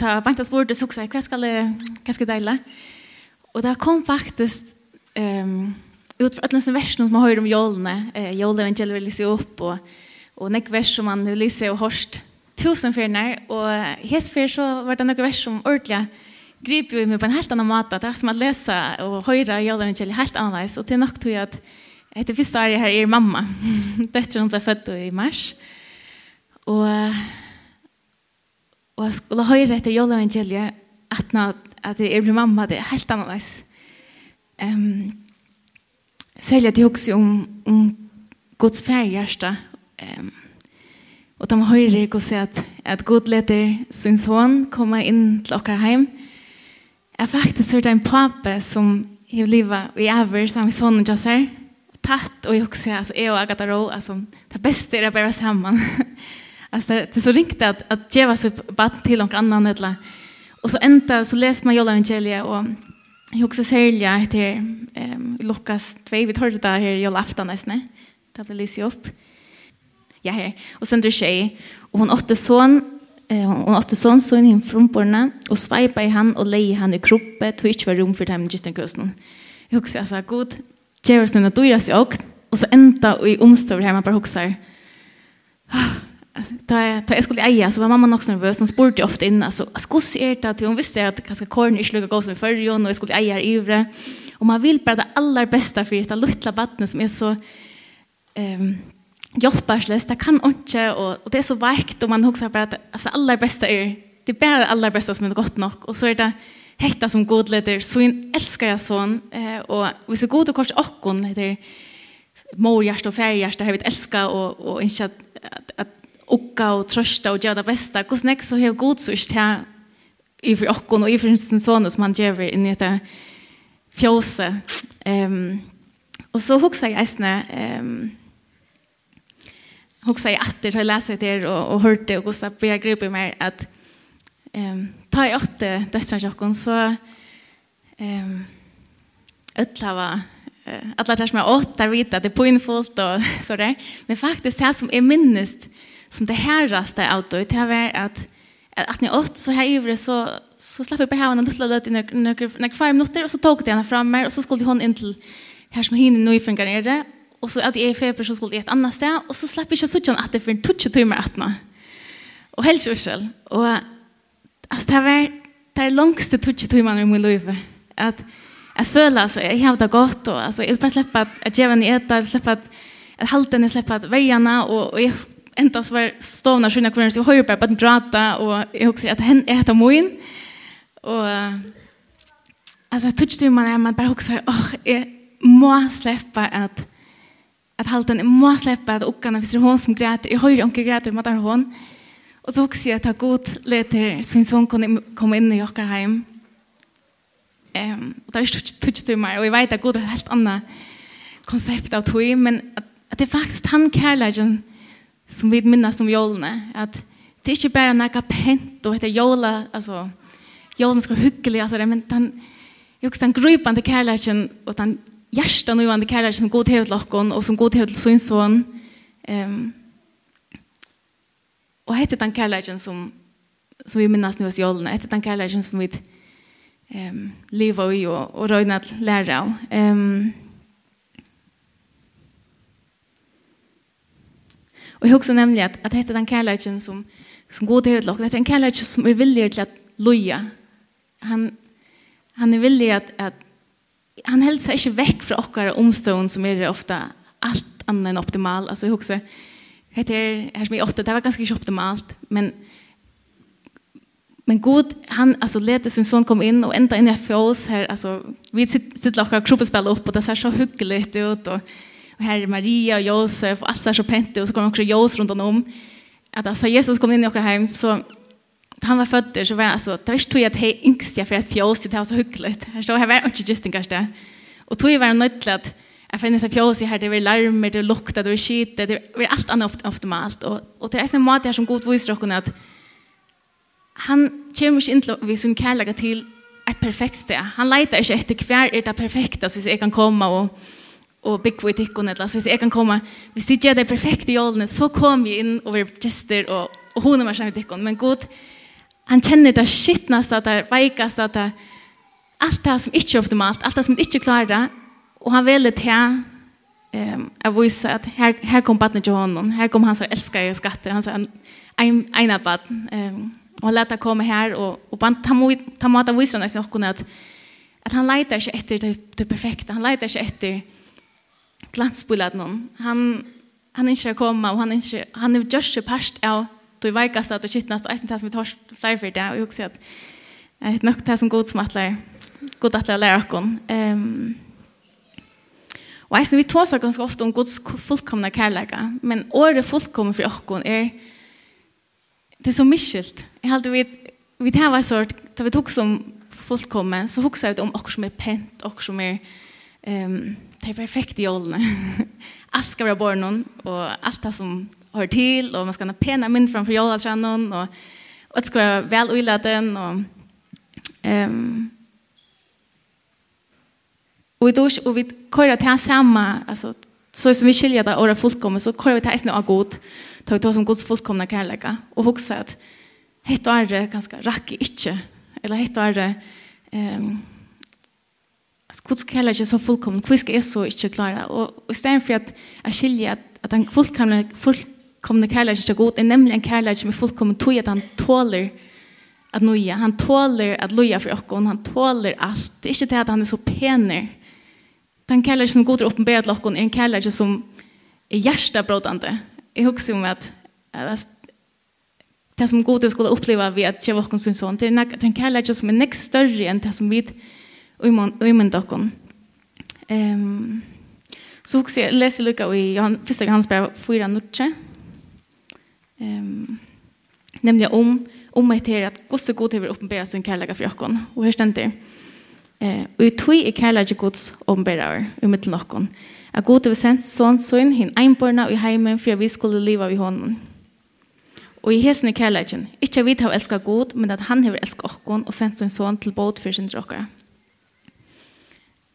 ta vantas bort så också vad ska vad ska dela. Och där kom faktiskt ehm um, ut för alla versen som man hör om jolne, eh jolne evangelium vill se upp och och näck vers som man vill se och hörst tusen färnar och hes för så var det några vers som ordliga griper ju mig på en helt annan måte. Det var som att läsa och höra jolne evangelium helt annorlunda och till natt tror jag att Etter første året her er mamma. Døtteren ble født i mars. Og Og jeg skulle høre etter Jolle Evangeliet at, at jeg blir mamma, det er helt annerledes. Um, særlig at jeg husker om, om Guds færgjørste. Um, og de hører ikke å si at, at Gud leder sin son komme inn til dere hjem. Jeg har faktisk hørt en pape som har livet i over sammen med sonen til oss Tatt og jeg husker, altså jeg og Agatha Rowe, altså det beste er å være sammen. Alltså det är så riktigt att att ge sig batt till någon annan eller och så ända så läser man Jolla evangelia och jag också sälja heter ehm Lukas 2 vi hörde det här Jolla afton nästan. Det blir lyser upp. Ja här. Och sen det tjej och hon åtte son hon åtte son så in i från borna och svajpa i han och lei han i kroppen tog inte var rum för dem just den kusten. Jag också alltså god Jerusalen att du är så och så ända och i här man bara huxar. Da, da jeg skulle eie, så var mamma nok så nervøs. Hun spurte ofte inn, altså, skos er det til? Hun visste at kanskje korn ikke lukket gå som i och og jeg skulle eie her ivre. Og man vil bare det aller beste for det lilla vattnet som er så um, hjelpersløs. Det kan ikke, og, og det er så vekt, og man husker bare at altså, det aller beste er, det er bare det aller beste som er godt nok. Og så er det hetta som godleder, så en elsker jeg sånn. Eh, og hvis er god og kors åkken, heter mor, hjerte og færhjerte, har vi elsket og, og ikke at, at, at ukka og trøsta og gjøre det beste, hvordan jeg så har sørst her i for okken og i for sin sånne som han gjør inn i dette fjøset. Um, og så hukser jeg eisne, um, hukser jeg etter til å lese etter og, og hørte og hvordan jeg blir gripet mer at um, ta i åtte døstrene til okken, så um, ødela alla där som jag åt där vet det är pointfullt och så där. Men faktiskt det som är minnest som det herraste av det, det var at att ni åt så här ivre så så slapp vi på här en liten löt i några fem minuter och så tog det henne fram mer och så skulle hon in till här som hinner nu i funkar är det och så att jag är feber så skulle det ett annat ställe och så slapp jag så tjän att det för en touch timmar att man och helt ursel och alltså det var det är långste touch timmar i min liv. Att att föla så jag har det gott och alltså jag bara släppa att ge henne äta släppa att halten släppa att väjarna och, och jag enda så var stovna skyna kvarnas i höjbar på att gråta och jag också att hen äta moin och alltså jag tyckte man er man bare husker åh jeg må släppa at at halten jeg må släppa hvis det er hon som græter gråter i höjr onkel gråter matar hon. Og så husker också jag ta god leter sin son kunde komma inn i åker hem ehm er där tyckte man og jeg vet at god är helt annan konsept av tog men at, at det er faktisk han kärleken som vi minnas om jolene, at det er ikke bare noe pent og etter jola, altså, jolen skal hyggelig, altså, men den, jeg husker den grøypende kærleikken og den hjertet nøyvende kærleikken som god hevet til okken og som god hevet til sin son. Um, og etter den kærleikken som, som vi minnas nu hos jolene, etter den kærleikken som vi um, lever i og, og røyner lærer av. Um, Och jeg husker nämligen att, at dette er den kärleken som, som går til høytlokk. Dette er en kärleken som er villig til att loja. Han, han är villig att, att han helst seg inte väck från åkare omstående som är ofta allt annat än optimal. Alltså jeg husker, dette er her som er ofta, det var ganska ikke optimalt. Men, men god, han alltså lät sin son kom in och ända in i fjås här. Alltså, vi sitter och kroppen spelar upp och det ser så hyggligt ut. Och, här är Maria och Josef och allt så här så pent och så kommer också Josef runt om. Att alltså Jesus kom in i våra hem så han var född där så var alltså det var inte tog att hej jag för att fjås det var så hyggligt. Här står här var inte just en kanske. Och tog var nöjd till att jag fann att fjås här det var larmer, det luktade, det var skit, det var allt annat optimalt. Och, och det är en mat här som god visar oss att han kommer inte in till vi som kärlekar till ett perfekt sted. Han letar inte efter kvar är det perfekta så jag kan komma och og bygge i tikkun eller så jeg kan komme, hvis de gjør det perfekte i jålene, så kom vi inn og vi gester og, og hun er med seg i men god, han kjenner det skittnast, det veikast, det alt det som ikke er optimalt, alt det som ikke klarer, og han velger til um, å vise at her, her kom badnet til honom, her kom han som elsker elskede skatter, hans ene bad, um, og han lette komme her, og, og han, måtte vise henne at, at han leiter ikke etter det, det perfekte, han leiter ikke etter att landsbolat någon. Han han er ikke kommet, og han er, ikke, han er just ikke parst av du veikast att det kittnas och ens med torsk flyr för det og jeg husker at jag er nok det som god som att lära god att lära oss og jeg synes vi tar seg ganske ofte om gods fullkomne kärleka, men året fullkomne for oss er det er så mycket. Jag hade vi vi tar här var sort, da vi tok som fullkomne, så husker jeg om oss som er pent, oss som är Ehm det är perfekt i åldern. allt ska vara barn och allt det som hör till och man ska ha pena mynd framför jollatrannon och och det ska vara väl oiladen och ehm Och vi då och vi kör till samma alltså så som vi skiljer det åra fullkomna så kör vi det här snart god tar vi ta som Guds fullkomna kärleka och huxa att hett och är ganska rack inte eller hett och är ehm alltså Guds kärlek är så fullkomlig. Hur ska jag så inte klara? Och istället för att jag skiljer att, att den fullkomna, fullkomna kärlek är god är nämligen en kärlek som är fullkomlig tog att han tåler att nöja. Han tåler att loja för oss. Han tåler allt. Det är inte det att han är så pener. Den kärlek som god är uppenbarad till oss är en kärlek som är hjärtabrådande. Jag huxar om att, att det som god skulle uppleva vid att ge oss sin son. Det är en kärlek som är näst större än det som vi umynda okon. Um, så också jag läser Luka i Johan, första hans brev 4 nutje. Um, nämligen om om att det att Guds god över uppenbara sin kärlek för okon. Och här ständer Eh, och i tog är kärlek Guds uppenbara i mitten okon. Att god över sen son son hin einborna i heimen för vi skulle leva vid honom. Og i hesen er kærleikken, ikkje vi har elska god, men at han har elska okkon og sendt sin son til båt for sin dråkere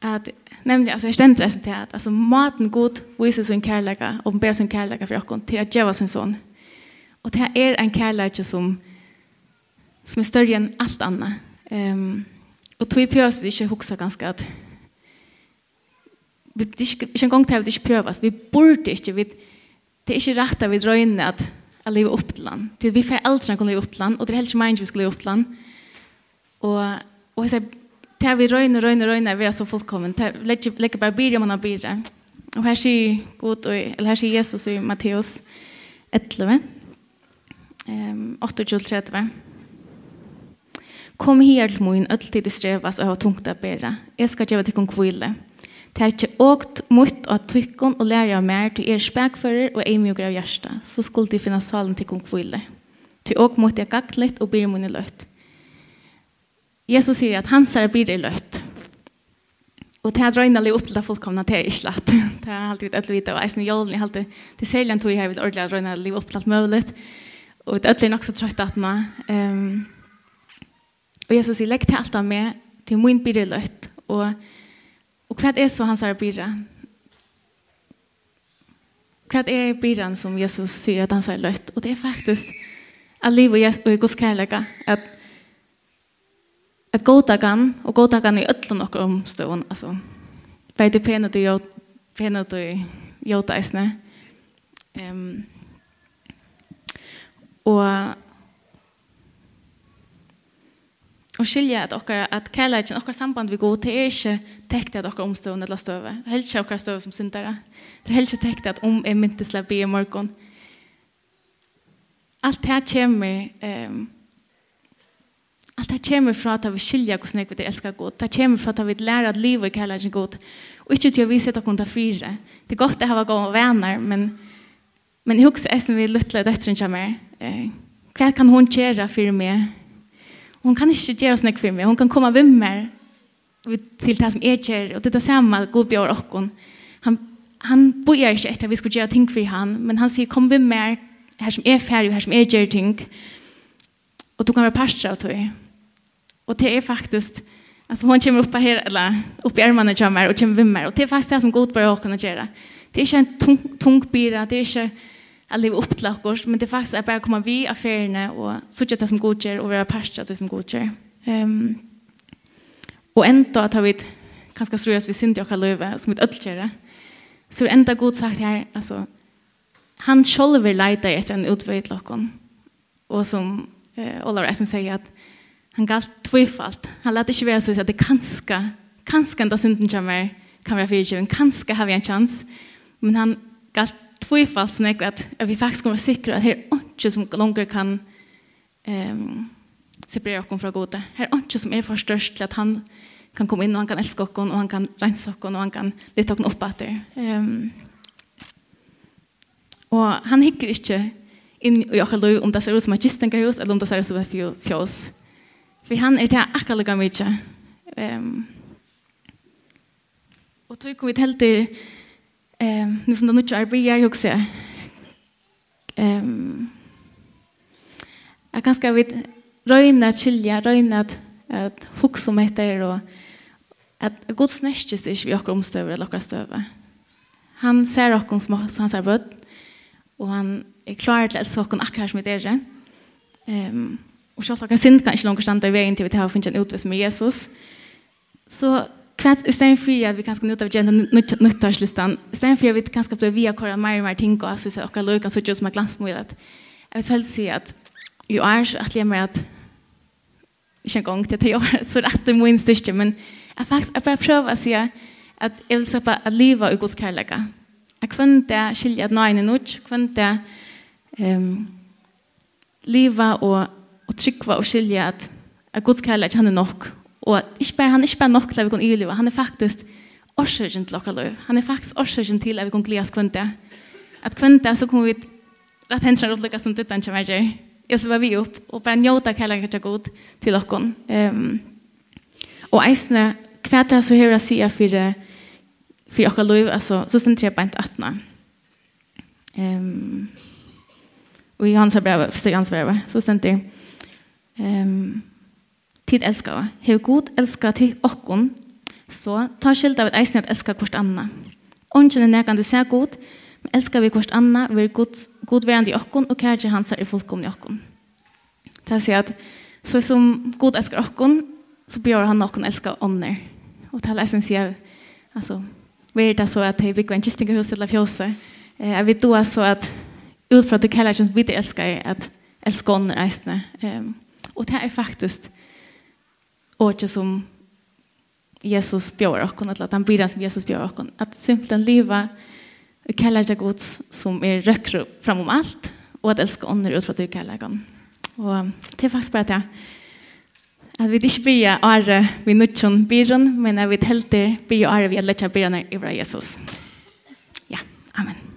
att nämligen alltså jag ständer det till att alltså maten god visar sin kärlek och ber sin kärlek för oss till att ge sin son. og det er en kärlek som som er større enn alt annet um, og tog i pjøs vi ikke huxa ganske at vi ikke, ikke en gang til vi ikke prövas. Vi burde ikke vi det er ikke rett at vi drar inn at att leva opp til land. Till vi får eldre kan leve opp til land og det er helt ikke meningen vi skal leve opp til land. og, og jeg säger det vi røyne, røyne, røyne, vi er så fullkommen. Det legger bare byrje man har byrje. Og her sier God, eller her sier Jesus i Matteus 11, 28-30. Kom her til min, alltid du strevas og har tungt å bære. Jeg skal gjøre til om kvile. Det er ikke åkt mot å tykke og lære av mer til er spekfører og eimjøker av hjertet. Så skulle de finne salen til kong kvile. Til åkt mot det litt og blir min løtt. Jesus sier at hans er blir det løtt. Og det er drøyne litt opp til det fullkomne til er ikke. Det er alltid et lite, og eisen i jorden, jeg har alltid til selv en tog her, vi ordentlig drøyne litt opp til alt mulig. Og det er nok så trøtt at nå. Um, og Jesus sier, legg til alt av meg, til min blir løtt. Og, og hva er så hans er blir? Hva er blir som Jesus sier at hans er løtt? Og det er faktisk at livet og Guds kærlighet, at at godtakan, og godtakan i öllum okkur omstående, altså, beide penet og penet og jodeisne. Um, og og skilja at okkar at kærleikin okkar samband við god til er ikkje tekt at okkar omstående eller støve. Det er ikkje okkar støve som syndere. Det er ikkje tekt at om er myntesla be i morgon. Alt det her kommer um, Alt det kommer fra at vi skiljer hvordan jeg vil elske godt. Det kommer fra at vi lærer at livet er kærlighet godt. Og ikke til å vise at dere tar fire. Det er godt å ha gode venner, men, men jeg husker jeg som vil lytte døtteren til meg. Hva kan hun gjøre for meg? Hun kan ikke gjøre sånn for meg. Hun kan komme ved meg til det som jeg gjør. Og det er det samme god bjør dere. Han, han bor ikke etter at vi skal gjøre ting for han, men han sier kom ved meg her som er ferdig og her som er gjør ting. Og du kan være parster av tog. Og det er faktisk, altså hun kommer opp her, eller opp i armarna til meg, og kommer med meg, og det er faktisk det som god börjar kunna göra. Det er ikke en tung tung bira, det er ikke att leva upp till oss, men det är faktiskt att bara komma vi affärerna och söka det som god gör och vara pastor det som god gör. Um, och ändå att ha vi kanske tror jag vi synd jag kan leva som ett öllkära. Så det enda god sagt här alltså han själv vill leta efter en utväg till oss. Och som eh, Olav Eisen säger att Han galt tvifalt. Han lät inte vara så att det kanske, kanske enda synden kommer kan vara fyrtjuven. Kanske har vi en chans. Men han galt tvifalt så att, att vi faktiskt kommer säkra att det är inte som långt kan um, separera oss från goda. Det är inte som är för störst till att han kan komma in och han kan älska oss och han kan rensa oss och han kan leta oss upp efter. Um, och han hickar inte in i oss om det ser ut som ett kistengarhus eller om det ser ut som ett fjås. For han er til akkurat lukka mye. Um, og tog kom vi til til um, nu som det nu ikke arbeider, jeg også. Um, jeg kan skal vi røyne at skilja, røyne at, at hukse om etter, og at god snärskes ikke vi akkurat omstøver eller akkurat støver. Han ser akkurat som han ser bøtt, og han er klar til å at akkurat som det er. Um, og själva kan synd kan kanske långt stanna i vegin til vi att ha funnit en utväg med Jesus. Så kvart i stedet for at vi kan njuta av gjerne nyttårslistan, i stedet for at vi kan blir via kora mer og mer ting och så løy kan så som med glansmålet. jeg vil selv si at jo er så at jeg mer at inte en gång till att jag så rett i min styrke, men jeg faktisk jeg bare prøver å si at jeg vil vill släppa att leva i Guds Jeg Jag det skilja at någon är något, kunde um, leva och og tryggva og skilja at, at Guds kærleik han er nok, og ikke bare, han er ikke bare nok til at vi kan iliva, han er faktisk årsøkjen til okra lov Han er faktisk årsøkjen til at vi kan glias kvente. At kvente så kommer vi rett hensjene opplykka som ditt han kommer her. Og så var vi opp, og bare njóta kærleik er god til okkon. Um, og eisne, hva er det så høyre si for, for okra lov altså, så stendte jeg bare ikke Um, og i hans brev, så stendte jeg, så stendte jeg, Ehm tid elskar. Hev god elskar til okkon, så ta skilt av et eisen at elskar kvart anna. Ongen er nærkande seg god, men elskar vi kvart anna, vi er god, god verand i okkon, og kærje hans er fullkomne i okkon. Det er sier at, så som god elskar okkon, så bjør han okkon elskar ånder. Og det er eisen sier, altså, vi er det så at vi bygger en kistingerhus eller fjose, jeg vet då så at, ut fra at du kallar ikke vidt elskar at elskar ånder eisne, ehm, Och det är faktiskt året som Jesus bjør oss, eller att han blir som Jesus bjør oss, att simpelthen leva och kalla det gods som är fram om allt och att älska ånder ut för att du kallar dem. Och det är faktiskt bara det. at vi inte börjar ära vi nutchen byrån, men at vi helt börjar are vid att lära byrån över Jesus. Ja, amen.